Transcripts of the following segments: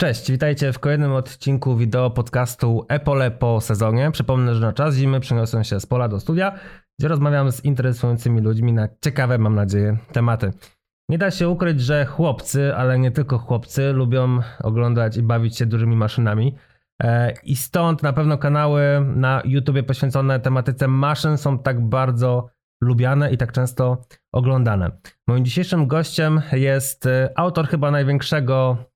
Cześć, witajcie w kolejnym odcinku wideo podcastu Epole po sezonie. Przypomnę, że na czas zimy przeniosłem się z pola do studia, gdzie rozmawiam z interesującymi ludźmi na ciekawe, mam nadzieję, tematy. Nie da się ukryć, że chłopcy, ale nie tylko chłopcy, lubią oglądać i bawić się dużymi maszynami. E, I stąd na pewno kanały na YouTube poświęcone tematyce maszyn są tak bardzo lubiane i tak często oglądane. Moim dzisiejszym gościem jest e, autor chyba największego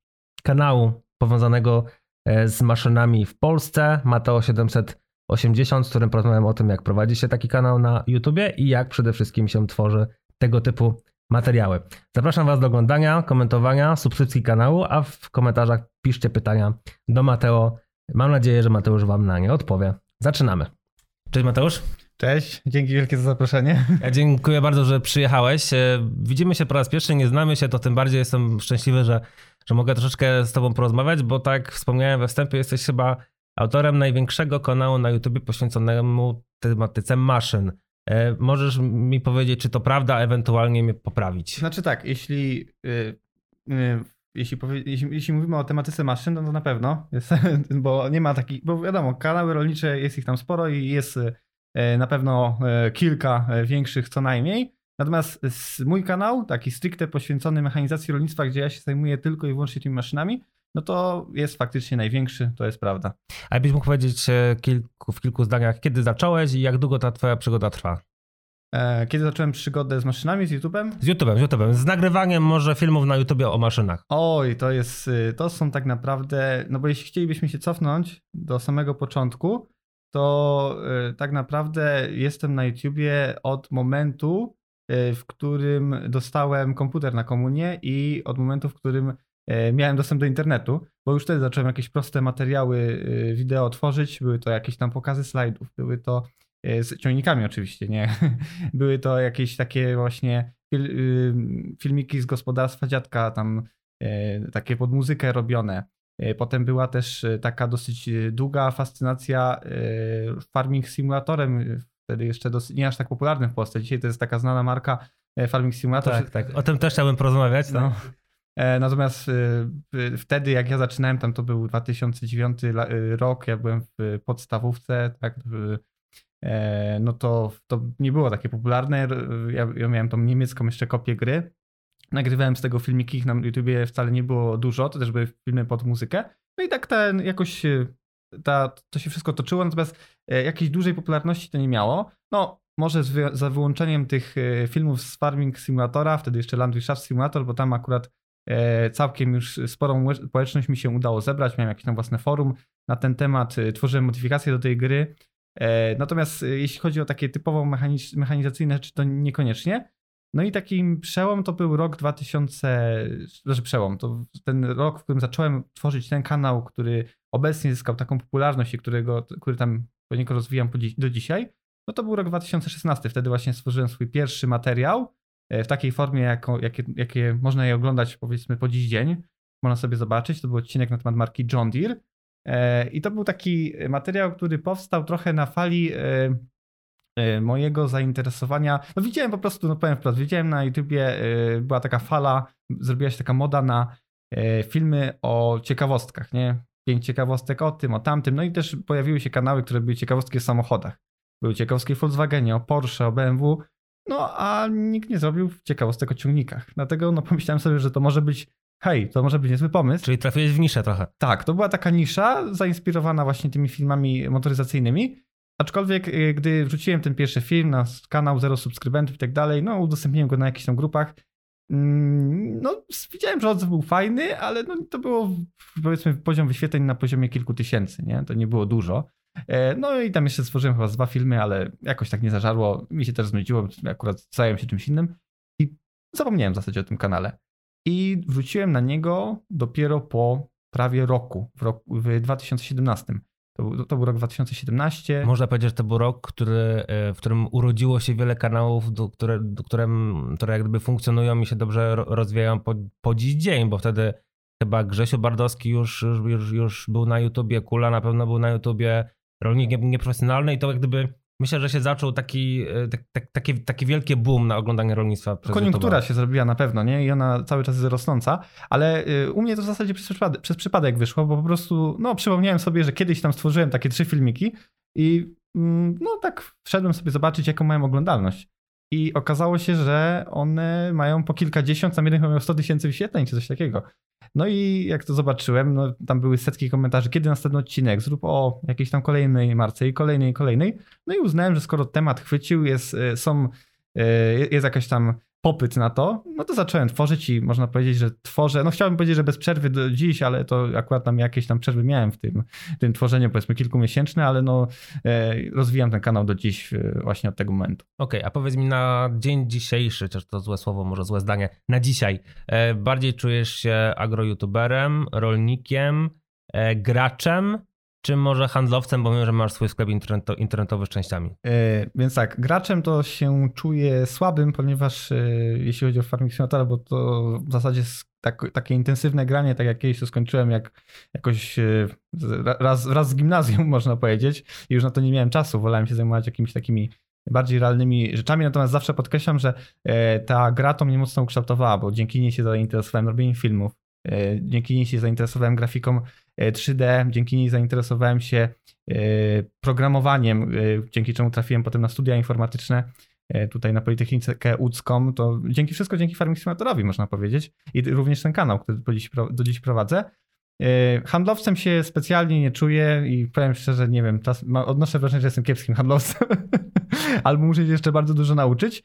kanału powiązanego e, z maszynami w Polsce, Mateo 780, z którym porozmawiam o tym, jak prowadzi się taki kanał na YouTubie i jak przede wszystkim się tworzy tego typu materiały. Zapraszam Was do oglądania, komentowania, subskrypcji kanału, a w komentarzach piszcie pytania do Mateo. Mam nadzieję, że Mateusz Wam na nie odpowie. Zaczynamy. Cześć Mateusz. Cześć, dzięki wielkie za zaproszenie. Ja dziękuję bardzo, że przyjechałeś. E, widzimy się po raz pierwszy, nie znamy się, to tym bardziej jestem szczęśliwy, że, że mogę troszeczkę z Tobą porozmawiać, bo tak wspomniałem we wstępie, jesteś chyba autorem największego kanału na YouTube poświęconemu tematyce maszyn. E, możesz mi powiedzieć, czy to prawda, ewentualnie mnie poprawić? Znaczy tak, jeśli, yy, yy, jeśli, jeśli, jeśli, mówimy o tematyce maszyn, no to na pewno, jest, bo nie ma takich, bo wiadomo, kanały rolnicze, jest ich tam sporo i jest yy, na pewno y, kilka y, większych co najmniej. Natomiast mój kanał, taki stricte poświęcony mechanizacji rolnictwa, gdzie ja się zajmuję tylko i wyłącznie tymi maszynami, no to jest faktycznie największy, to jest prawda. A jakbyś mógł powiedzieć e, kilku, w kilku zdaniach, kiedy zacząłeś i jak długo ta twoja przygoda trwa? E, kiedy zacząłem przygodę z maszynami, z YouTube'em? Z YouTube'em, z YouTube'em. Z nagrywaniem może filmów na YouTubie o maszynach. Oj, to jest, y, to są tak naprawdę, no bo jeśli chcielibyśmy się cofnąć do samego początku, to y, tak naprawdę jestem na YouTubie od momentu, y, w którym dostałem komputer na komunię i od momentu, w którym E, miałem dostęp do internetu, bo już wtedy zacząłem jakieś proste materiały e, wideo tworzyć. Były to jakieś tam pokazy slajdów, były to e, z ciągnikami oczywiście, nie? Były to jakieś takie właśnie filmiki z gospodarstwa dziadka, tam takie pod muzykę robione. Potem była też taka dosyć długa fascynacja farming simulatorem, wtedy jeszcze dosyć, nie aż tak popularnym w Polsce. Dzisiaj to jest taka znana marka Farming Simulator. Tak, tak. O tym też chciałbym porozmawiać. No. Tak. E, natomiast e, wtedy, jak ja zaczynałem, tam to był 2009 e, rok, ja byłem w podstawówce, tak, no to, to nie było takie popularne. Ja, ja miałem tą niemiecką jeszcze kopię gry. Nagrywałem z tego filmiki, ich na YouTubie wcale nie było dużo, to też były filmy pod muzykę. No i tak ten jakoś ta, to się wszystko toczyło, natomiast jakiejś dużej popularności to nie miało. No, może z, za wyłączeniem tych filmów z Farming Simulatora, wtedy jeszcze Landwirtschaft Simulator, bo tam akurat E, całkiem już sporą społeczność mi się udało zebrać. Miałem jakieś tam własne forum na ten temat, e, tworzyłem modyfikacje do tej gry. E, natomiast jeśli chodzi o takie typowo mechanizacyjne rzeczy, to niekoniecznie. No i takim przełom to był rok 2000, znaczy przełom, to ten rok, w którym zacząłem tworzyć ten kanał, który obecnie zyskał taką popularność i którego, który tam poniekąd rozwijam do dzisiaj, no to był rok 2016. Wtedy właśnie stworzyłem swój pierwszy materiał, E, w takiej formie, jako, jakie, jakie można je oglądać powiedzmy po dziś dzień. Można sobie zobaczyć. To był odcinek na temat marki John Deere. E, I to był taki materiał, który powstał trochę na fali e, mojego zainteresowania. No widziałem po prostu, no powiem wprost, widziałem na YouTubie, była taka fala, zrobiła się taka moda na filmy o ciekawostkach, nie? Pięć ciekawostek o tym, o tamtym. No i też pojawiły się kanały, które były ciekawostki o samochodach. Były ciekawostki o Volkswagenie, o Porsche, o BMW. No a nikt nie zrobił ciekawostek o ciągnikach. Dlatego no, pomyślałem sobie, że to może być hej, to może być niezły pomysł. Czyli trafiłeś w niszę trochę. Tak, to była taka nisza zainspirowana właśnie tymi filmami motoryzacyjnymi. Aczkolwiek y, gdy wrzuciłem ten pierwszy film na kanał, zero subskrybentów i tak dalej, no udostępniłem go na jakichś tam grupach. Mm, no, widziałem, że odzew był fajny, ale no, to było powiedzmy poziom wyświetleń na poziomie kilku tysięcy, nie? To nie było dużo. E, no i tam jeszcze stworzyłem chyba dwa filmy, ale jakoś tak nie zażarło. Mi się też znudziło, akurat zająłem się czymś innym i zapomniałem w zasadzie o tym kanale. I wróciłem na niego dopiero po prawie roku, w, roku, w 2017. To to był rok 2017. Można powiedzieć, że to był rok, który, e, w którym urodziło się wiele kanałów, do, które, do które jak gdyby funkcjonują i się dobrze rozwijają po, po dziś dzień, bo wtedy chyba Grzesio Bardowski już, już, już był na YouTubie, Kula na pewno był na YouTubie, rolnik nieprofesjonalny i to jak gdyby myślę, że się zaczął taki, e, tak, tak, takie, takie wielkie boom na oglądanie rolnictwa. Koniunktura się zrobiła na pewno, nie? I ona cały czas jest rosnąca, ale y, u mnie to w zasadzie przez przypadek, przez przypadek wyszło, bo po prostu, no, przypomniałem sobie, że kiedyś tam stworzyłem takie trzy filmiki i mm, no tak wszedłem sobie zobaczyć, jaką mają oglądalność. I okazało się, że one mają po kilkadziesiąt, tam jeden chyba miał 100 tysięcy wyświetleń, czy coś takiego. No i jak to zobaczyłem, no tam były setki komentarzy, kiedy następny odcinek, zrób o jakiejś tam kolejnej marce i kolejnej, i kolejnej. No i uznałem, że skoro temat chwycił, jest, y, są, y, jest jakaś tam popyt na to, no to zacząłem tworzyć i można powiedzieć, że tworzę, no chciałbym powiedzieć, że bez przerwy do dziś, ale to akurat tam jakieś tam przerwy miałem w tym, tym tworzeniu, powiedzmy kilkumiesięczne, ale no e, rozwijam ten kanał do dziś e, właśnie od tego momentu. Okej, a powiedz mi na dzień dzisiejszy, chociaż to złe słowo, może złe zdanie, na dzisiaj, e, bardziej czujesz się agro-youtuberem, rolnikiem, graczem, czy może handlowcem, bo wiem, że masz swój sklep interneto, internetowy z częściami. E, Więc tak, graczem to się czuję słabym, ponieważ e, jeśli chodzi o Farming Simulator, bo to w zasadzie tak, takie intensywne granie, tak jak kiedyś to skończyłem, jak jakoś z- raz, raz z gimnazjum, można powiedzieć, i już na to nie miałem czasu, wolałem się zajmować jakimiś takimi bardziej realnymi rzeczami, natomiast zawsze podkreślam, że ta gra to mnie mocno ukształtowała, bo dzięki niej się zainteresowałem robieniem filmów, dzięki niej się zainteresowałem grafiką e, 3D, dzięki niej zainteresowałem się e, programowaniem, e, dzięki czemu trafiłem potem na studia informatyczne e, tutaj na Politechnikę Łódzką, to dzięki wszystko dzięki Farming Simulatorowi można powiedzieć i również ten kanał, który do dziś, do dziś prowadzę. E, Handlowcem się specjalnie nie czuję i powiem szczerze, nie wiem, odnoszę wrażenie, że jestem kiepskim handlowcem, albo muszę się jeszcze bardzo dużo nauczyć.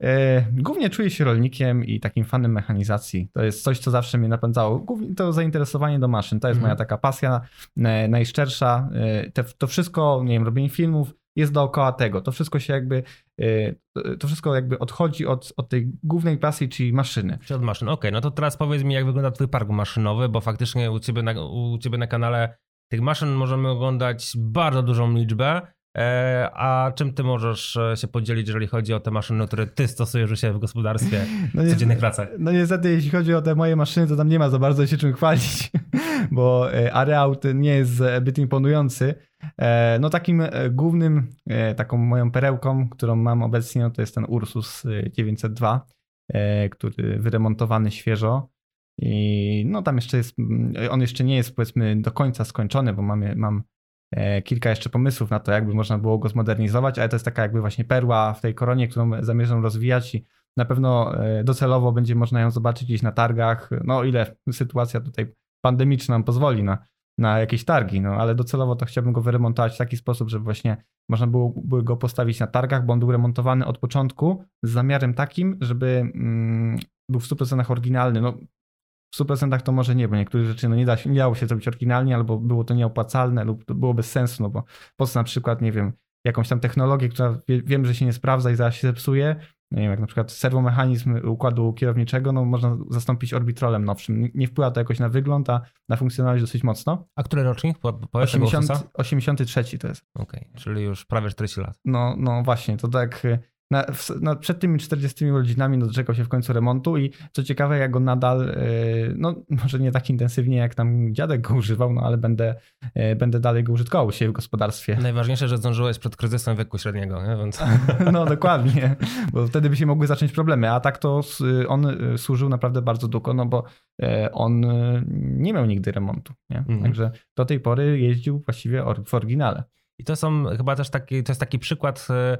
E, Głównie czuję się rolnikiem i takim fanem mechanizacji. To jest coś, co zawsze mnie napędzało. Głównie to zainteresowanie do maszyn. To jest Mhm. moja taka pasja e, najszczersza. E, to wszystko, nie wiem, robienie filmów jest dookoła tego. To wszystko się jakby, to wszystko jakby odchodzi od, od tej głównej pasji, czyli maszyny. Czy od maszyn? Okej, no to teraz powiedz mi, jak wygląda twój park maszynowy, bo faktycznie u ciebie na, u ciebie na kanale tych maszyn możemy oglądać bardzo dużą liczbę. E, a czym ty możesz e, się podzielić, jeżeli chodzi o te maszyny, które ty stosujesz u siebie w gospodarstwie No w codziennych pracach? No niestety, jeśli chodzi o te moje maszyny, to tam nie ma za bardzo się czym chwalić, bo e, areał ten nie jest zbyt imponujący. No takim głównym, taką moją perełką, którą mam obecnie, no to jest ten Ursus e, 902, e, który wyremontowany świeżo. I no tam jeszcze jest, on jeszcze nie jest powiedzmy do końca skończony, bo mamy, mam kilka jeszcze pomysłów na to, jakby można było go zmodernizować, ale to jest taka jakby właśnie perła w tej koronie, którą zamierzam rozwijać i na pewno e, docelowo będzie można ją zobaczyć gdzieś na targach. No, ile sytuacja tutaj pandemiczna nam pozwoli na, na jakieś targi, no ale docelowo to chciałbym go wyremontować w taki sposób, żeby właśnie można było by go postawić na targach, bo on był remontowany od początku z zamiarem takim, żeby mm, był w 100% oryginalny. No, 100% to może nie, bo niektórych rzeczy no nie, da się, nie dało się zrobić oryginalnie, albo było to nieopłacalne, lub to było bez sensu, no bo po co na przykład, nie wiem, jakąś tam technologię, która wie, wiem, że się nie sprawdza i zaraz się zepsuje, no nie wiem, jak na przykład serwomechanizm układu kierowniczego, no można zastąpić orbitrolem nowszym. Nie- Nie wpływa to jakoś na wygląd, a na funkcjonalność dosyć mocno. A który rocznik? Po, tego 80, Ursusa? 83 to jest. Okej, czyli już prawie 40 lat. No, no właśnie, to tak na, w, no, przed tymi 40 urodzinami doczekał się w końcu remontu i co ciekawe, ja go nadal, y, no może nie tak intensywnie jak tam dziadek go używał, no ale będę, y, będę dalej go użytkował siebie w gospodarstwie. Najważniejsze, że zdążyłeś przed kryzysem wieku średniego, nie? więc No dokładnie, bo wtedy by się mogły zacząć problemy, a tak to on y, służył naprawdę bardzo długo, no bo e, on nie miał nigdy remontu, nie? Mhm. Także do tej pory jeździł właściwie w oryginale. I to są chyba też taki, to jest taki przykład, e,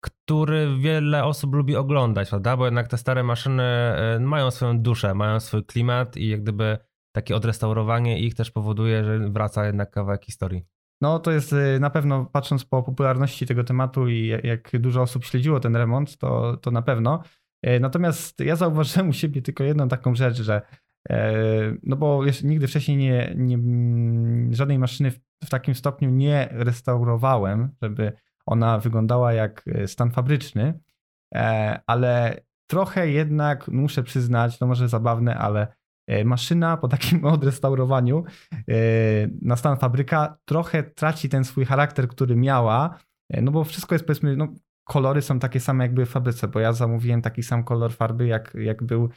który wiele osób lubi oglądać, prawda? Bo jednak te stare maszyny e, mają swoją duszę, mają swój klimat i jak gdyby takie odrestaurowanie ich też powoduje, że wraca jednak kawałek historii. No to jest y, na pewno, patrząc po popularności tego tematu i jak- dużo osób śledziło ten remont, to, to na pewno. E, Natomiast ja zauważyłem u siebie tylko jedną taką rzecz, że e, no bo nigdy wcześniej nie, nie, mm, żadnej maszyny w, w takim stopniu nie restaurowałem, żeby ona wyglądała jak e, stan fabryczny, e, ale trochę jednak muszę przyznać, to może zabawne, ale e, maszyna po takim odrestaurowaniu na stan fabryka trochę traci ten swój charakter, który miała, no bo wszystko jest powiedzmy, no kolory są takie same jakby w fabryce, bo ja zamówiłem taki sam kolor farby jak, jak był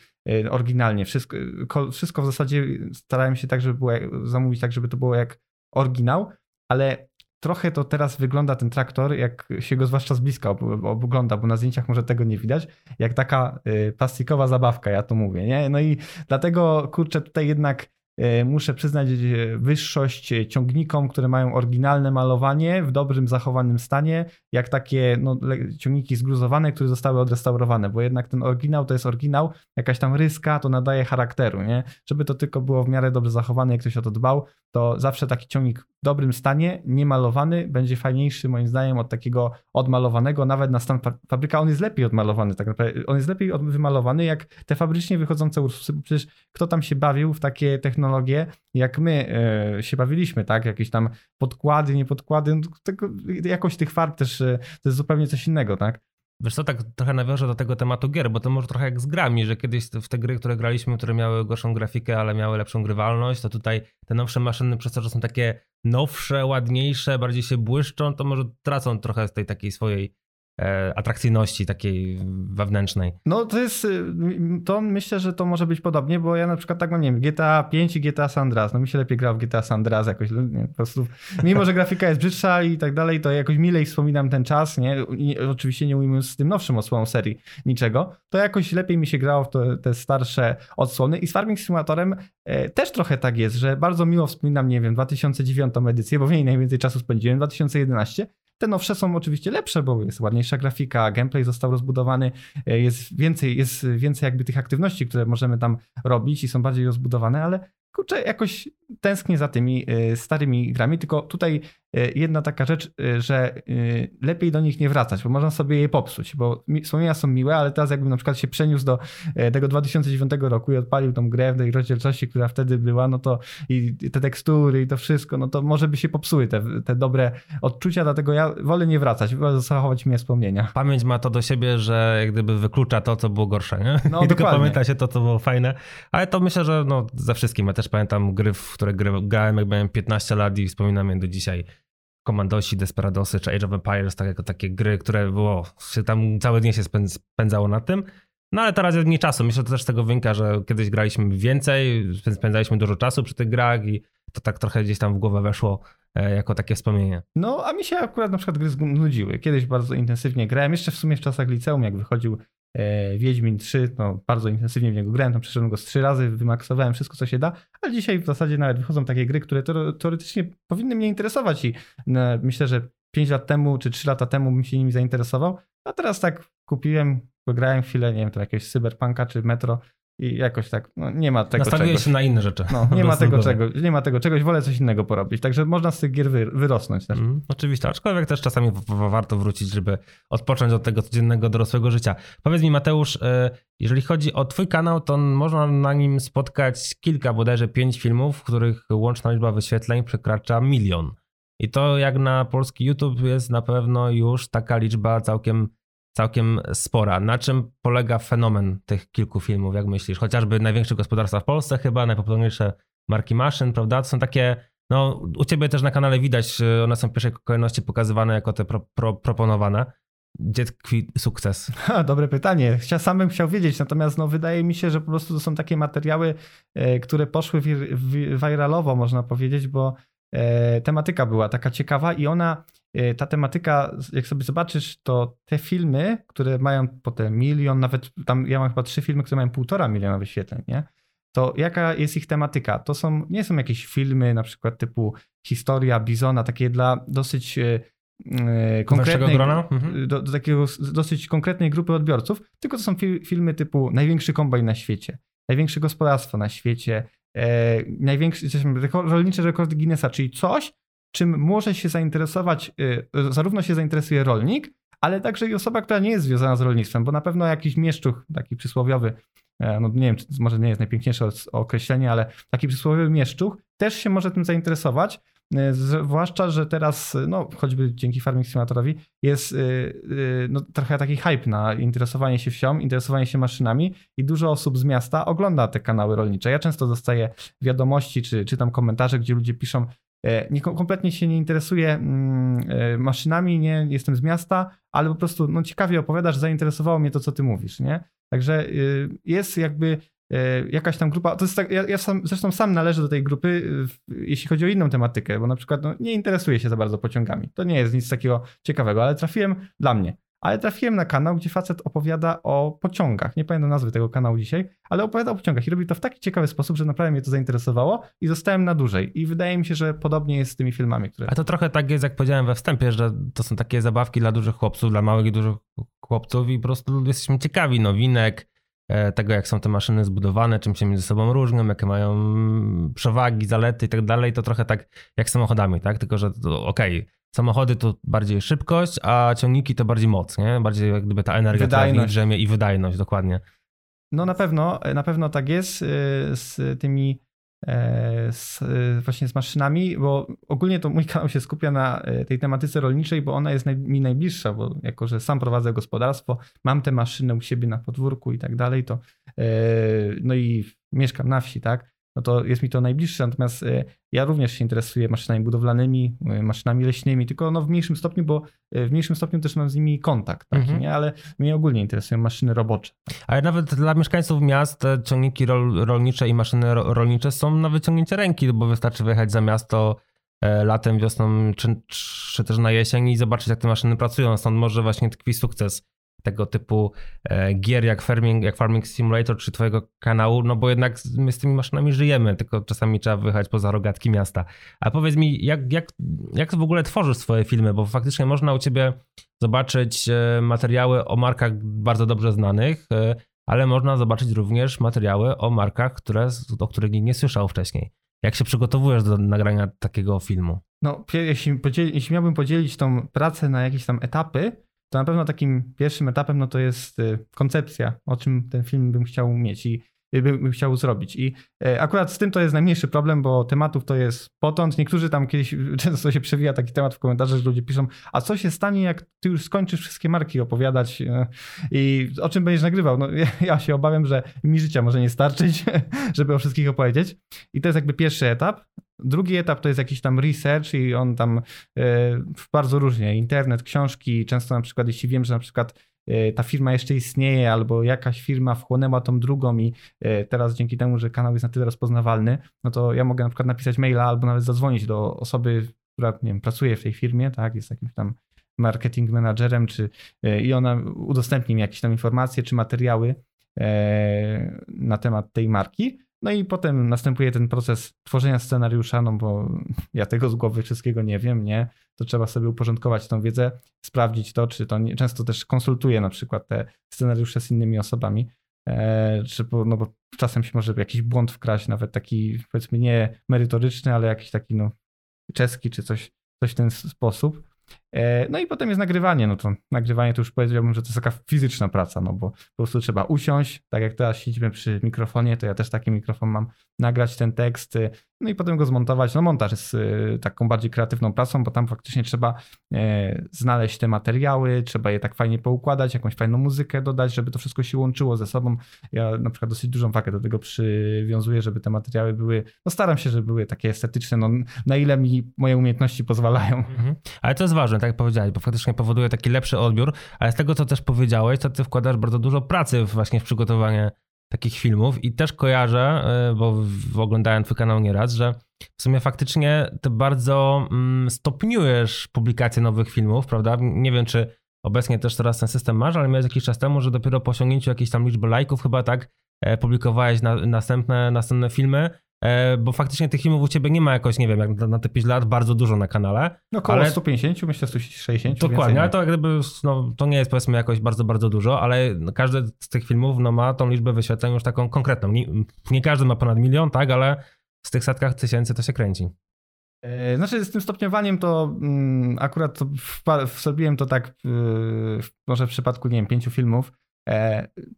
oryginalnie. Wszystko, ko- wszystko w zasadzie starałem się tak, żeby było, zamówić tak, żeby to było jak oryginał, ale trochę to teraz wygląda ten traktor, jak się go zwłaszcza z bliska ogląda, bo na zdjęciach może tego nie widać, jak taka y, plastikowa zabawka, ja to mówię, nie? No i dlatego, kurczę, tutaj jednak E, muszę przyznać e, wyższość ciągnikom, które mają oryginalne malowanie w dobrym, zachowanym stanie, jak takie no, ciągniki zgruzowane, które zostały odrestaurowane, bo jednak ten oryginał to jest oryginał, jakaś tam ryska to nadaje charakteru, nie? Żeby to tylko było w miarę dobrze zachowane, jak ktoś o to dbał, to zawsze taki ciągnik dobrym stanie, niemalowany, będzie fajniejszy moim zdaniem od takiego odmalowanego, nawet na stan fabryka, on jest lepiej odmalowany tak naprawdę, on jest lepiej wymalowany jak te fabrycznie wychodzące Ursusy, przecież kto tam się bawił w takie technologie, jak my e, się bawiliśmy, tak, jakieś tam podkłady, nie podkłady, no, tego, jakość tych farb też e, to jest zupełnie coś innego, tak. Wiesz co, tak trochę nawiążę do tego tematu gier, bo to może trochę jak z grami, że kiedyś w te gry, które graliśmy, które miały gorszą grafikę, ale miały lepszą grywalność, to tutaj te nowsze maszyny przez to, że są takie nowsze, ładniejsze, bardziej się błyszczą, to może tracą trochę z tej takiej swojej atrakcyjności takiej wewnętrznej. No to jest, y, to myślę, że to może być podobnie, bo ja na przykład tak mam, nie wiem, GTA 5 i GTA San Andreas, no mi się lepiej gra w GTA San Andreas jakoś, nie, po prostu, mimo że grafika jest brzydsza i tak dalej, to jakoś milej wspominam ten czas, nie, I oczywiście nie ujmując z tym nowszym odsłoną serii niczego, to jakoś lepiej mi się grało w to, te starsze odsłony. I z Farming Simulatorem e, też trochę tak jest, że bardzo miło wspominam, nie wiem, 2009 edycję, bo w niej najwięcej czasu spędziłem, 2011, te nowsze są oczywiście lepsze, bo jest ładniejsza grafika, gameplay został rozbudowany, e, jest więcej, jest więcej jakby tych aktywności, które możemy tam robić i są bardziej rozbudowane, ale kurczę, jakoś tęsknię za tymi e, starymi grami, tylko tutaj e, jedna taka rzecz, e, że lepiej do nich nie wracać, bo można sobie je popsuć, bo wspomnienia są miłe, ale teraz jakbym na przykład się przeniósł do tego 2009 roku i odpalił tą grę w tej rozdzielczości, która wtedy była, no to i te tekstury i to wszystko, no to może by się popsuły te, te dobre odczucia, dlatego ja wolę nie wracać, wolę zachować mi wspomnienia. Pamięć ma to do siebie, że jak gdyby wyklucza to, co było gorsze, nie? No, I tylko pamięta się to, co było fajne, ale to myślę, że no, ze wszystkim, ja też pamiętam gry, w które grałem jak miałem 15 lat i wspominam je do dzisiaj. Komandosi, Desperadosy czy Age of Empires, tak jako takie gry, które było, się tam całe dnie się spędzało na tym. No ale teraz jest nie czasu. Myślę, że to też z tego wynika, że kiedyś graliśmy więcej, spędzaliśmy dużo czasu przy tych grach i to tak trochę gdzieś tam w głowę weszło e, jako takie wspomnienie. No, a mi się akurat na przykład gry znudziły. Kiedyś bardzo intensywnie grałem, jeszcze w sumie w czasach liceum, jak wychodził Wiedźmin 3, no bardzo intensywnie w niego grałem, tam przeszedłem go z trzy razy, wymaksowałem wszystko, co się da, ale dzisiaj w zasadzie nawet wychodzą takie gry, które teoretycznie powinny mnie interesować i no, myślę, że 5 lat temu czy 3 lata temu bym się nimi zainteresował, a teraz tak kupiłem, pograłem chwilę, nie wiem, to jakiegoś cyberpunka czy metro i jakoś tak, no nie ma tego Nastawiłeś czegoś. się na inne rzeczy. No, nie ma tego czego, nie ma tego czegoś, wolę coś innego porobić. Także można z tych gier wy, wyrosnąć też. Mm, oczywiście, aczkolwiek też czasami warto wrócić, żeby odpocząć od tego codziennego dorosłego życia. Powiedz mi Mateusz, y, jeżeli chodzi o twój kanał, to można na nim spotkać kilka, bodajże pięć filmów, w których łączna liczba wyświetleń przekracza milion. I to jak na polski YouTube jest na pewno już taka liczba całkiem całkiem spora. Na czym polega fenomen tych kilku filmów, jak myślisz? Chociażby największe gospodarstwa w Polsce chyba, najpopularniejsze marki maszyn, prawda? To są takie, no u ciebie też na kanale widać, one są w pierwszej kolejności pokazywane jako te pro, pro, proponowane. Gdzie tkwi sukces? Ha, dobre pytanie. Chcia, sam bym chciał wiedzieć, natomiast no, wydaje mi się, że po prostu to są takie materiały, e, które poszły wir, wiralowo, można powiedzieć, bo e, tematyka była taka ciekawa i ona ta tematyka, jak sobie zobaczysz, to te filmy, które mają potem milion, nawet tam ja mam chyba trzy filmy, które mają półtora miliona wyświetleń, nie? To jaka jest ich tematyka? To są, nie są jakieś filmy na przykład typu historia Bizona, takie dla dosyć e, e, konkretnej, mhm. do, do, takiego dosyć konkretnej grupy odbiorców, tylko to są fi filmy typu największy kombajn na świecie, największe gospodarstwo na świecie, e, największy, rolnicze rekordy Guinnessa, czyli coś, czym może się zainteresować, y, zarówno się zainteresuje rolnik, ale także i osoba, która nie jest związana z rolnictwem, bo na pewno jakiś mieszczuch, taki przysłowiowy, e, no nie wiem, może nie jest najpiękniejsze określenie, ale taki przysłowiowy mieszczuch też się może tym zainteresować, e, zwłaszcza, że teraz, no choćby dzięki Farming Simulatorowi, jest y, no, trochę taki hype na interesowanie się wsią, interesowanie się maszynami i dużo osób z miasta ogląda te kanały rolnicze. Ja często dostaję wiadomości czy czytam komentarze, gdzie ludzie piszą, nie, kompletnie się nie interesuję mm, e, maszynami, nie jestem z miasta, ale po prostu no, ciekawie opowiadasz, zainteresowało mnie to, co ty mówisz, nie? Także y, jest jakby e, jakaś tam grupa, to jest tak, ja, ja sam, zresztą sam należę do tej grupy, e, jeśli chodzi o inną tematykę, bo na przykład no, nie interesuję się za bardzo pociągami. To nie jest nic takiego ciekawego, ale trafiłem dla mnie. Ale trafiłem na kanał, gdzie facet opowiada o pociągach. Nie pamiętam nazwy tego kanału dzisiaj, ale opowiada o pociągach i robi to w taki ciekawy sposób, że naprawdę mnie to zainteresowało i zostałem na dłużej. I wydaje mi się, że podobnie jest z tymi filmami, które. A to trochę tak jest, jak powiedziałem we wstępie, że to są takie zabawki dla dużych chłopców, dla małych i dużych chłopców i po prostu jesteśmy ciekawi nowinek, e, tego jak są te maszyny zbudowane, czym się między sobą różnią, jakie mają przewagi, zalety i tak dalej. To trochę tak jak z samochodami, tak? Tylko, że okej. Okay Samochody to bardziej szybkość, a ciągniki to bardziej moc, nie? Bardziej jak gdyby ta energia, która w drzemie i wydajność, dokładnie. No na pewno, na pewno tak jest y, z tymi e, z, y, właśnie z maszynami, bo ogólnie to mój kanał się skupia na e, tej tematyce rolniczej, bo ona jest mi najbliższa, bo jako, że sam prowadzę gospodarstwo, mam te maszyny u siebie na podwórku i tak dalej, to e, no i mieszkam na wsi, tak? No to jest mi to najbliższe. Natomiast e, ja również się interesuję maszynami budowlanymi, e, maszynami leśnymi, tylko no w mniejszym stopniu, bo e, w mniejszym stopniu też mam z nimi kontakt, taki, mhm. nie? ale mnie ogólnie interesują maszyny robocze. Ale nawet dla mieszkańców miast ciągniki rol, rolnicze i maszyny rolnicze są na wyciągnięcie ręki, bo wystarczy wyjechać za miasto latem, wiosną czy, czy też na jesień i zobaczyć jak te maszyny pracują. Stąd może właśnie tkwi sukces tego typu e, gier jak Farming, jak Farming Simulator czy twojego kanału, no bo jednak my z tymi maszynami żyjemy, tylko czasami trzeba wyjechać poza rogatki miasta. A powiedz mi, jak, jak, jak w ogóle tworzysz swoje filmy, bo faktycznie można u ciebie zobaczyć e, materiały o markach bardzo dobrze znanych, e, ale można zobaczyć również materiały o markach, które, o których nikt nie słyszał wcześniej. Jak się przygotowujesz do nagrania takiego filmu? No, jeśli, jeśli miałbym podzielić tą pracę na jakieś tam etapy, to na pewno takim pierwszym etapem no to jest y, koncepcja, o czym ten film bym chciał mieć i y, bym chciał zrobić. I y, akurat z tym to jest najmniejszy problem, bo tematów to jest potąd. Niektórzy tam kiedyś, często się przewija taki temat w komentarzach, że ludzie piszą, a co się stanie, jak ty już skończysz wszystkie marki opowiadać i o czym będziesz nagrywał? No ja się obawiam, że mi życia może nie starczyć, żeby o wszystkich opowiedzieć. I to jest jakby pierwszy etap. Drugi etap to jest jakiś tam research i on tam e, bardzo różnie, internet, książki, często na przykład jeśli wiem, że na przykład e, ta firma jeszcze istnieje, albo jakaś firma wchłonęła tą drugą i e, teraz dzięki temu, że kanał jest na tyle rozpoznawalny, no to ja mogę na przykład napisać maila albo nawet zadzwonić do osoby, która nie wiem, pracuje w tej firmie, tak, jest jakimś tam marketing managerem, czy i ona udostępni mi jakieś tam informacje czy materiały na temat tej marki. No i potem następuje ten proces tworzenia scenariusza, no bo ja tego z głowy wszystkiego nie wiem, nie? To trzeba sobie uporządkować tą wiedzę, sprawdzić to, czy to nie, często też konsultuję na przykład te scenariusze z innymi osobami, e, czy, no bo czasem się może jakiś błąd wkraść, nawet taki powiedzmy nie merytoryczny, ale jakiś taki no czeski, czy coś, coś w ten sposób. E, no i potem jest nagrywanie. No to nagrywanie to już powiedziałbym, że to jest taka fizyczna praca, no bo po prostu trzeba usiąść, tak jak teraz siedzimy przy mikrofonie, to ja też taki mikrofon mam, nagrać ten tekst, y, no i potem go zmontować. No montaż jest y, taką bardziej kreatywną pracą, bo tam faktycznie trzeba e, znaleźć te materiały, trzeba je tak fajnie poukładać, jakąś fajną muzykę dodać, żeby to wszystko się łączyło ze sobą. Ja na przykład dosyć dużą wagę do tego przywiązuję, żeby te materiały były, no staram się, żeby były takie estetyczne, no na ile mi moje umiejętności pozwalają. Mhm. Ale to jest ważne, tak jak powiedziałeś, bo faktycznie powoduje taki lepszy odbiór, ale z tego, co też powiedziałeś, to ty wkładasz bardzo dużo pracy właśnie w przygotowanie takich filmów i też kojarzę, e, bo oglądałem twój kanał nieraz, że w sumie faktycznie ty bardzo mm, stopniujesz publikację nowych filmów, prawda? Nie wiem, czy obecnie też teraz ten system masz, ale miałeś jakiś czas temu, że dopiero po osiągnięciu jakiejś tam liczby lajków chyba tak e, publikowałeś na, następne, następne filmy bo faktycznie tych filmów u ciebie nie ma jakoś, nie wiem, jak na te 5 lat, bardzo dużo na kanale. No około ale... 150, myślę 160. Dokładnie, ale to jak gdyby, no, to nie jest powiedzmy jakoś bardzo, bardzo dużo, ale każdy z tych filmów no, ma tą liczbę wyświetleń już taką konkretną. Nie, nie każdy ma ponad milion, tak, ale w tych setkach tysięcy to się kręci. E, znaczy z tym stopniowaniem to mm, akurat to w, w, zrobiłem to tak w, może w przypadku, nie wiem, pięciu filmów, E,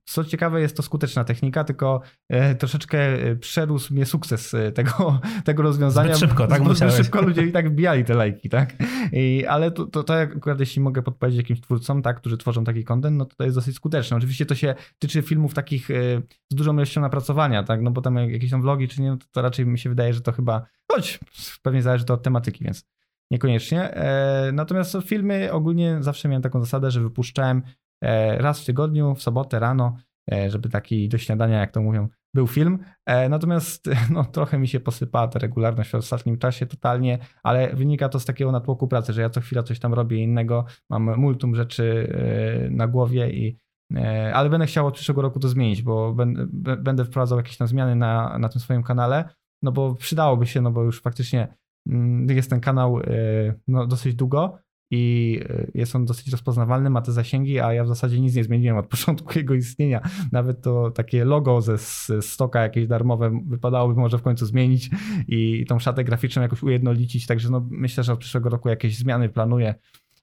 co ciekawe, jest to skuteczna technika, tylko e, troszeczkę e, przerósł mnie sukces tego, tego rozwiązania. Zbyt szybko, tak? Zbyt szybko ludzie i tak wbijali te lajki, tak? I, ale to, to, to akurat jeśli mogę podpowiedzieć jakimś twórcom, tak, którzy tworzą taki content, no to to jest dosyć skuteczne. Oczywiście to się tyczy filmów takich z dużą ilością napracowania, tak? No bo tam jakieś tam vlogi czy nie, no to, to raczej mi się wydaje, że to chyba, choć pewnie zależy to od tematyki, więc niekoniecznie. Natomiast filmy ogólnie zawsze miałem taką zasadę, że wypuszczałem E, raz w tygodniu, w sobotę rano, e, żeby taki do śniadania, jak to mówią, był film. E, natomiast no, trochę mi się posypała ta regularność w ostatnim czasie totalnie, ale wynika to z takiego natłoku pracy, że ja co chwila coś tam robię innego, mam multum rzeczy e, na głowie i e, ale będę chciał od przyszłego roku to zmienić, bo będę wprowadzał jakieś tam zmiany na, na tym swoim kanale, no bo przydałoby się, no bo już faktycznie mm, jest ten kanał no, dosyć długo, i e, jest on dosyć rozpoznawalny, ma te zasięgi, a ja w zasadzie nic nie zmieniłem od początku jego istnienia. Nawet to takie logo ze stoka jakieś darmowe wypadałoby może w końcu zmienić i tą szatę graficzną jakoś ujednolicić, także no myślę, że od przyszłego roku jakieś zmiany planuję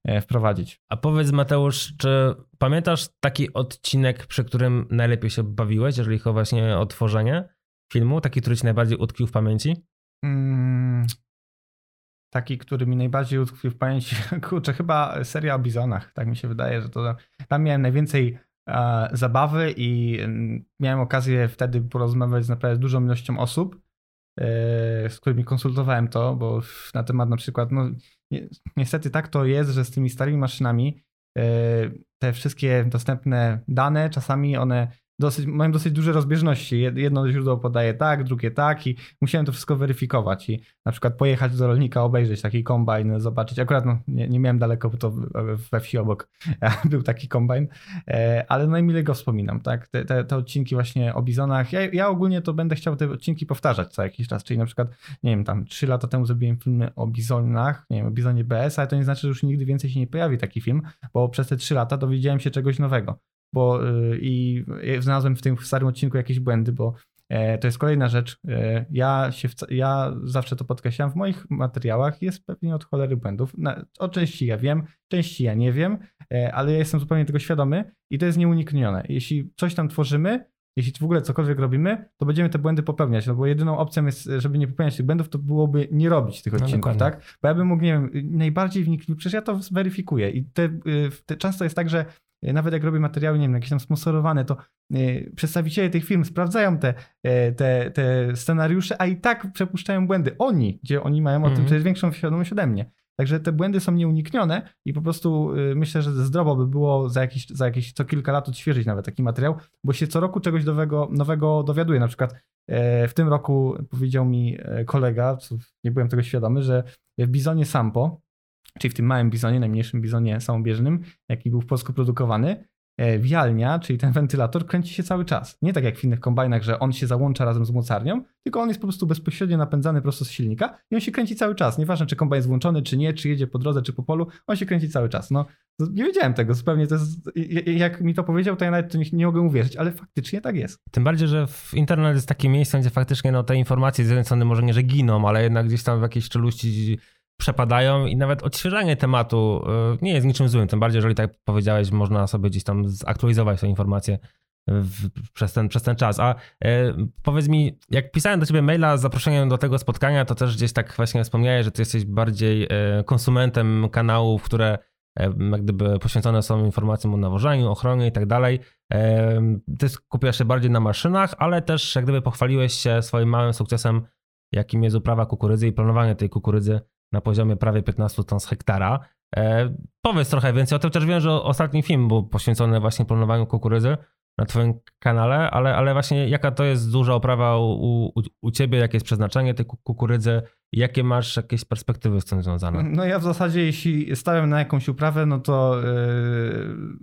e, wprowadzić. A powiedz Mateusz, czy pamiętasz taki odcinek, przy którym najlepiej się bawiłeś, jeżeli chodzi właśnie o tworzenie filmu, taki, który ci najbardziej utkwił w pamięci? Hmm, taki, który mi najbardziej utkwił w pamięci, kurczę, chyba seria o bizonach. Tak mi się wydaje, że to tam miałem najwięcej e, zabawy i m, miałem okazję wtedy porozmawiać z naprawdę dużą ilością osób, e, z którymi konsultowałem to, bo na temat na przykład, no ni niestety tak to jest, że z tymi starymi maszynami e, te wszystkie dostępne dane, czasami one dosyć, mają dosyć duże rozbieżności. Jedno źródło podaje tak, drugie tak i musiałem to wszystko weryfikować i na przykład pojechać do rolnika, obejrzeć taki kombajn, zobaczyć. Akurat no, nie, nie miałem daleko, bo to we wsi obok był taki kombajn, e, ale najmilej go wspominam, tak? Te, te, te, odcinki właśnie o bizonach. Ja, ja ogólnie to będę chciał te odcinki powtarzać co jakiś czas, czyli na przykład, nie wiem, tam trzy lata temu zrobiłem filmy o bizonach, nie wiem, o bizonie BS, ale to nie znaczy, że już nigdy więcej się nie pojawi taki film, bo przez te trzy lata dowiedziałem się czegoś nowego bo y, i znalazłem w tym starym odcinku jakieś błędy, bo e, to jest kolejna rzecz. E, ja, się, ja zawsze to podkreślam, w moich materiałach jest pewnie od cholery błędów. O części ja wiem, części ja nie wiem, e, ale ja jestem zupełnie tego świadomy i to jest nieuniknione. Jeśli coś tam tworzymy, jeśli w ogóle cokolwiek robimy, to będziemy te błędy popełniać, no bo jedyną opcją jest, żeby nie popełniać tych błędów, to byłoby nie robić tych no, odcinków, no, tak? Bo ja bym mógł, nie wiem, najbardziej wnikliwy, przecież ja to zweryfikuję i te, y, te, często jest tak, że nawet jak robię materiały, nie wiem, jakieś tam sponsorowane, to e, przedstawiciele tych firm sprawdzają te, e, te, te scenariusze, a i tak przepuszczają błędy. Oni, gdzie oni mają o tym mhm. przecież większą świadomość ode mnie. Także te błędy są nieuniknione i po prostu myślę, że zdrowo by było za jakieś, za jakieś co kilka lat odświeżyć nawet taki materiał, bo się co roku czegoś nowego, nowego dowiaduję. Na przykład w tym roku powiedział mi kolega, nie byłem tego świadomy, że w Bizonie Sampo, czyli w tym małym bizonie, najmniejszym bizonie samobieżnym, jaki był w Polsku produkowany, e, wialnia, czyli ten wentylator, kręci się cały czas. Nie tak jak w innych kombajnach, że on się załącza razem z mocarnią, tylko on jest po prostu bezpośrednio napędzany prosto z silnika i on się kręci cały czas. Nieważne, czy kombajn jest włączony, czy nie, czy jedzie po drodze, czy po polu, on się kręci cały czas. No, nie wiedziałem tego zupełnie. To jest, jak mi to powiedział, to ja nawet nie, nie mogę uwierzyć, ale faktycznie tak jest. Tym bardziej, że w internet jest takie miejsce, gdzie faktycznie no, te informacje z jednej strony może nie, że giną, ale jednak gdzieś tam w jakiejś czeluści przepadają i nawet odświeżanie tematu y, nie jest niczym złym. Tym bardziej, jeżeli tak powiedziałeś, można sobie gdzieś tam zaktualizować te informacje w, przez, ten, przez ten czas. A e, powiedz mi, jak pisałem do ciebie maila z zaproszeniem do tego spotkania, to też gdzieś tak właśnie wspomniałeś, że ty jesteś bardziej e, konsumentem kanałów, które e, jak gdyby poświęcone są informacjom o nawożeniu, ochronie i tak dalej. Ty skupiasz się bardziej na maszynach, ale też jak gdyby pochwaliłeś się swoim małym sukcesem, jakim jest uprawa kukurydzy i planowanie tej kukurydzy na poziomie prawie 15 ton z hektara. E, powiedz trochę więcej o tym. Też wiem, że ostatni film był poświęcony właśnie planowaniu kukurydzy na twoim kanale, ale, ale właśnie jaka to jest duża oprawa u, u, u ciebie, jakie jest przeznaczenie tej kukurydzy, Jakie masz jakieś perspektywy z tym związane? No ja w zasadzie jeśli stawiam na jakąś uprawę, no to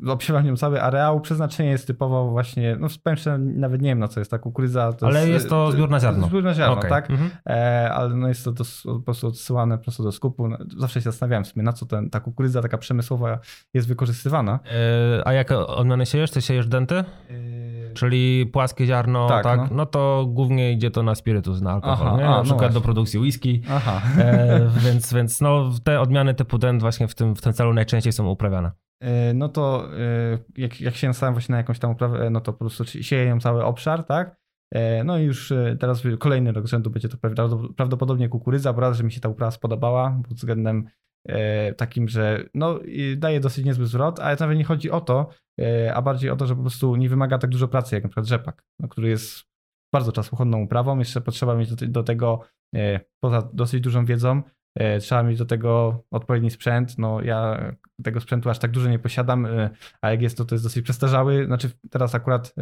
yy, obsiewam nią cały areał. Przeznaczenie jest typowo właśnie, no powiem nawet nie wiem na co jest ta kukurydza. ale jest, jest to zbiór na ziarno. Zbiór na ziarno, okay. tak? Mhm. E, ale no jest to dos, po prostu odsyłane prosto do skupu. No, zawsze się zastanawiałem w sumie, na co ten, ta kukurydza taka przemysłowa jest wykorzystywana. E, a jakie odmiany siejesz? Ty siejesz denty? E Czyli płaskie ziarno, tak, tak no. no. to głównie idzie to na spirytus, na alkohol, Aha, nie? na a, no przykład no do produkcji whisky. Aha. E, więc więc no, te odmiany typu dent właśnie w tym, w tym celu najczęściej są uprawiane. E, no to e, jak, jak się nastałem właśnie na jakąś tam uprawę, no to po prostu sieję ją cały obszar, tak? E, no i już teraz kolejny rok rzędu będzie to prawdopodobnie kukurydza, bo raz, że mi się ta uprawa spodobała pod względem E, takim, że no, daje dosyć niezły zwrot, ale nawet nie chodzi o to, e, a bardziej o to, że po prostu nie wymaga tak dużo pracy, jak na przykład rzepak, no, który jest bardzo czasochłonną uprawą. Jeszcze potrzeba mieć do, do tego, e, poza dosyć dużą wiedzą, trzeba mieć do tego odpowiedni sprzęt. No ja tego sprzętu aż tak dużo nie posiadam, a jak jest to, to jest dosyć przestarzały. Znaczy teraz akurat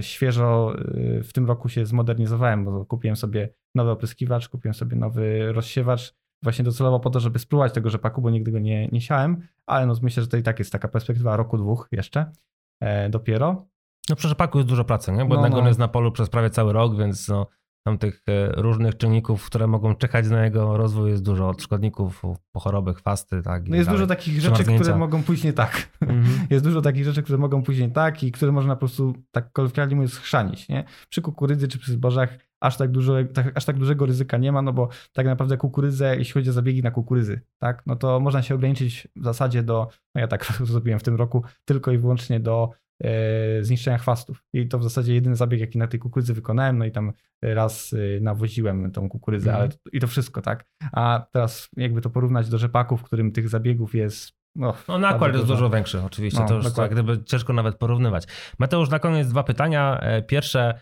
Świeżo w tym roku się zmodernizowałem, bo kupiłem sobie nowy opryskiwacz, kupiłem sobie nowy rozsiewacz, właśnie docelowo po to, żeby spróbować tego rzepaku, bo nigdy go nie, nie siałem, ale no myślę, że to i tak jest taka perspektywa roku, dwóch jeszcze e, dopiero. No przy rzepaku jest dużo pracy, nie? bo no, no. jest na polu przez prawie cały rok, więc no, tam tych e, różnych czynników, które mogą czekać na jego rozwój jest dużo, od szkodników po choroby, chwasty, tak. No jest dalej. dużo takich rzeczy, które mogą pójść nie tak. Mm -hmm. Jest dużo takich rzeczy, które mogą pójść nie tak i które można po prostu, tak kolokwialnie mówiąc, schrzanić, nie? Przy kukurydzy czy przy zbożach aż tak, dużo, tak, aż tak dużego ryzyka nie ma, no bo tak naprawdę kukurydzę, jeśli chodzi o zabiegi na kukurydzy, tak, no to można się ograniczyć w zasadzie do, no ja tak zrobiłem w tym roku, tylko i wyłącznie do e, zniszczenia chwastów. I to w zasadzie jedyny zabieg, jaki na tej kukurydzy wykonałem, no i tam raz e, nawoziłem tą kukurydzę, mm. ale to, i to wszystko, tak. A teraz jakby to porównać do rzepaku, w którym tych zabiegów jest no, no nakład jest dużo większy, oczywiście. No, to już tak, gdyby ciężko nawet porównywać. Mateusz, na koniec dwa pytania. E, pierwsze,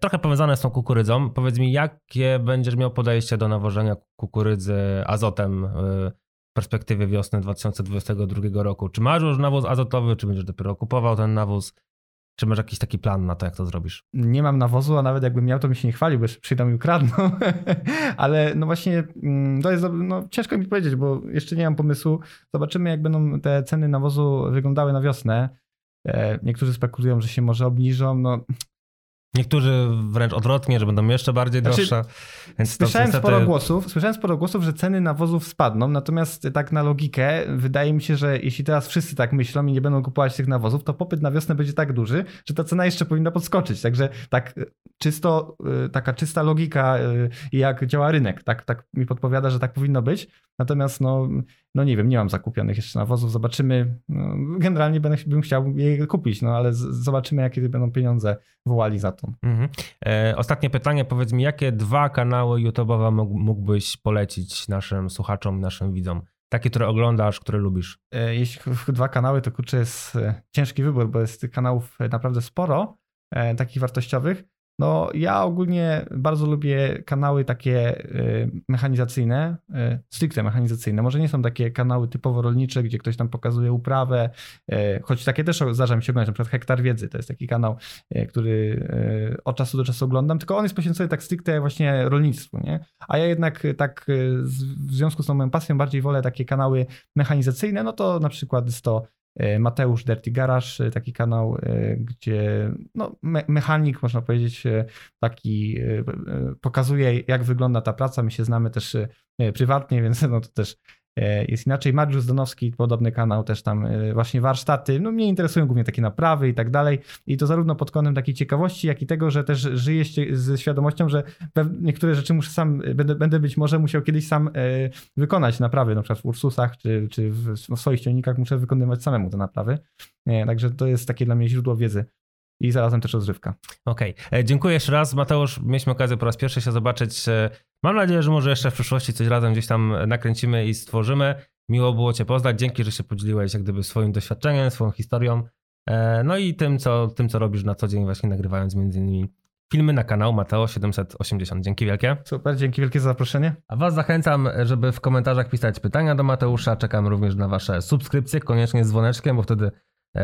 trochę powiązane z tą kukurydzą. Powiedz mi, jakie będziesz miał podejście do nawożenia kukurydzy azotem e, w perspektywie wiosny 2022 roku? Czy masz już nawóz azotowy, czy będziesz dopiero kupował ten nawóz? Czy masz jakiś taki plan na to, jak to zrobisz? Nie mam nawozu, a nawet jakbym miał, to mi się nie chwalił, bo przyjdą i ukradną. Ale no właśnie, mm, to jest no, ciężko mi powiedzieć, bo jeszcze nie mam pomysłu. Zobaczymy, jak będą te ceny nawozu wyglądały na wiosnę. E, niektórzy spekulują, że się może obniżą. No, Niektórzy wręcz odwrotnie, że będą jeszcze bardziej znaczy, droższe. Więc słyszałem, niestety... sporo głosów, słyszałem sporo głosów, że ceny nawozów spadną, natomiast tak na logikę wydaje mi się, że jeśli teraz wszyscy tak myślą i nie będą kupować tych nawozów, to popyt na wiosnę będzie tak duży, że ta cena jeszcze powinna podskoczyć. Także tak czysto, y, taka czysta logika, y, jak działa rynek, tak, tak mi podpowiada, że tak powinno być. Natomiast no, no nie wiem, nie mam zakupionych jeszcze nawozów, zobaczymy. No, generalnie będę, bym chciał je kupić, no ale z, zobaczymy, jakie będą pieniądze wołali za to. Mhm. E, ostatnie pytanie, powiedz mi, jakie dwa kanały YouTube'owe mógłbyś polecić naszym słuchaczom, naszym widzom? Takie, które oglądasz, które lubisz? E, jeśli dwa kanały, to kurczę jest e, ciężki wybór, bo jest tych kanałów naprawdę sporo, e, takich wartościowych. No, ja ogólnie bardzo lubię kanały takie y, mechanizacyjne, y, stricte mechanizacyjne. Może nie są takie kanały typowo rolnicze, gdzie ktoś tam pokazuje uprawę, y, choć takie też zdarza mi się oglądać, na przykład Hektar Wiedzy, to jest taki kanał, który od czasu do czasu oglądam, tylko on jest poświęcony tak stricte właśnie rolnictwu, nie? A ja jednak tak w związku z tą moją pasją bardziej wolę takie kanały mechanizacyjne, no to na przykład jest to Mateusz Dirty Garage, e, taki kanał, e, gdzie no, me mechanik, można powiedzieć, taki pokazuje, jak wygląda ta praca. My się znamy też prywatnie, więc no, to też E, jest inaczej. Mariusz Donowski, podobny kanał, też tam e, właśnie warsztaty. No mnie interesują głównie takie naprawy i tak dalej. I to zarówno pod kątem takiej ciekawości, jak i tego, że też żyję ze świadomością, że niektóre rzeczy muszę sam, będę, będę być może musiał kiedyś sam e, wykonać naprawy, na przykład w Ursusach czy, czy w swoich ciągnikach muszę wykonywać samemu te naprawy. Także to jest takie dla mnie źródło wiedzy i zarazem też rozrywka. Okej, okay. dziękuję jeszcze raz Mateusz. Mieliśmy okazję po raz pierwszy się zobaczyć. Mam nadzieję, że może jeszcze w przyszłości coś razem gdzieś tam nakręcimy i stworzymy. Miło było Cię poznać. Dzięki, że się podzieliłeś jak gdyby swoim doświadczeniem, swoją historią. E, no i tym co, tym, co robisz na co dzień, właśnie nagrywając między innymi filmy na kanał Mateo 780. Dzięki wielkie. Super, dzięki wielkie za zaproszenie. A Was zachęcam, żeby w komentarzach pisać pytania do Mateusza. Czekam również na Wasze subskrypcje, koniecznie z dzwoneczkiem, bo wtedy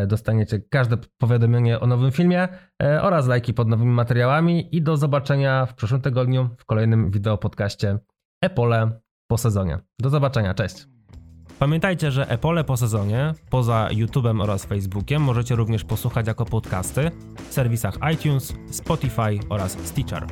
dostaniecie każde powiadomienie o nowym filmie e, oraz lajki pod nowymi materiałami i do zobaczenia w przyszłym tygodniu w kolejnym wideo podcaście Epole po sezonie. Do zobaczenia, cześć! Pamiętajcie, że Epole po sezonie, poza YouTube'em oraz Facebookiem, możecie również posłuchać jako podcasty w serwisach iTunes, Spotify oraz Stitcher.